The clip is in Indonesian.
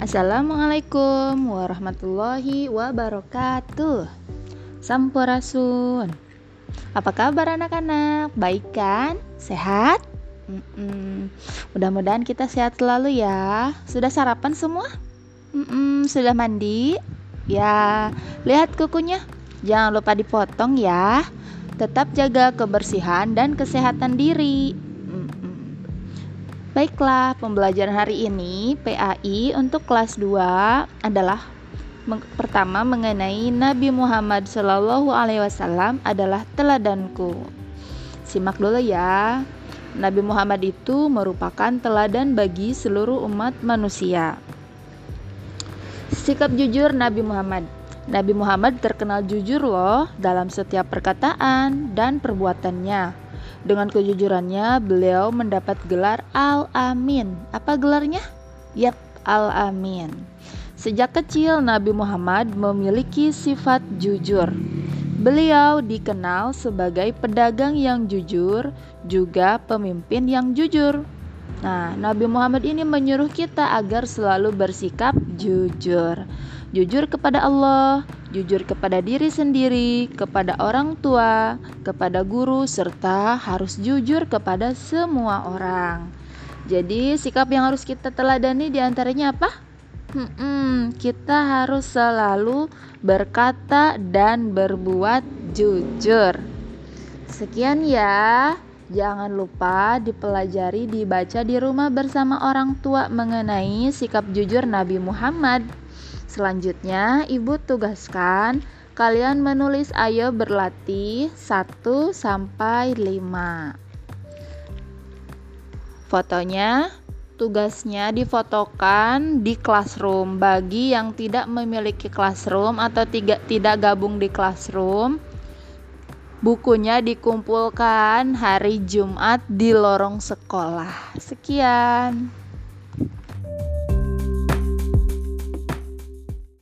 Assalamualaikum warahmatullahi wabarakatuh Sampurasun Apa kabar anak-anak? Baik kan? Sehat? Mm-mm. Mudah-mudahan kita sehat selalu ya Sudah sarapan semua? Mm-mm. Sudah mandi? Ya, lihat kukunya Jangan lupa dipotong ya Tetap jaga kebersihan dan kesehatan diri Baiklah, pembelajaran hari ini PAI untuk kelas 2 adalah pertama mengenai Nabi Muhammad Shallallahu alaihi wasallam adalah teladanku. Simak dulu ya. Nabi Muhammad itu merupakan teladan bagi seluruh umat manusia. Sikap jujur Nabi Muhammad. Nabi Muhammad terkenal jujur loh dalam setiap perkataan dan perbuatannya. Dengan kejujurannya, beliau mendapat gelar Al-Amin. Apa gelarnya? Yap, Al-Amin. Sejak kecil, Nabi Muhammad memiliki sifat jujur. Beliau dikenal sebagai pedagang yang jujur, juga pemimpin yang jujur. Nah, Nabi Muhammad ini menyuruh kita agar selalu bersikap jujur jujur kepada Allah, jujur kepada diri sendiri, kepada orang tua, kepada guru, serta harus jujur kepada semua orang. Jadi, sikap yang harus kita teladani di antaranya apa? Hmm, kita harus selalu berkata dan berbuat jujur. Sekian ya. Jangan lupa dipelajari, dibaca di rumah bersama orang tua mengenai sikap jujur Nabi Muhammad. Selanjutnya, Ibu tugaskan kalian menulis ayo berlatih 1 sampai 5. Fotonya tugasnya difotokan di classroom bagi yang tidak memiliki classroom atau tiga, tidak gabung di classroom. Bukunya dikumpulkan hari Jumat di lorong sekolah. Sekian.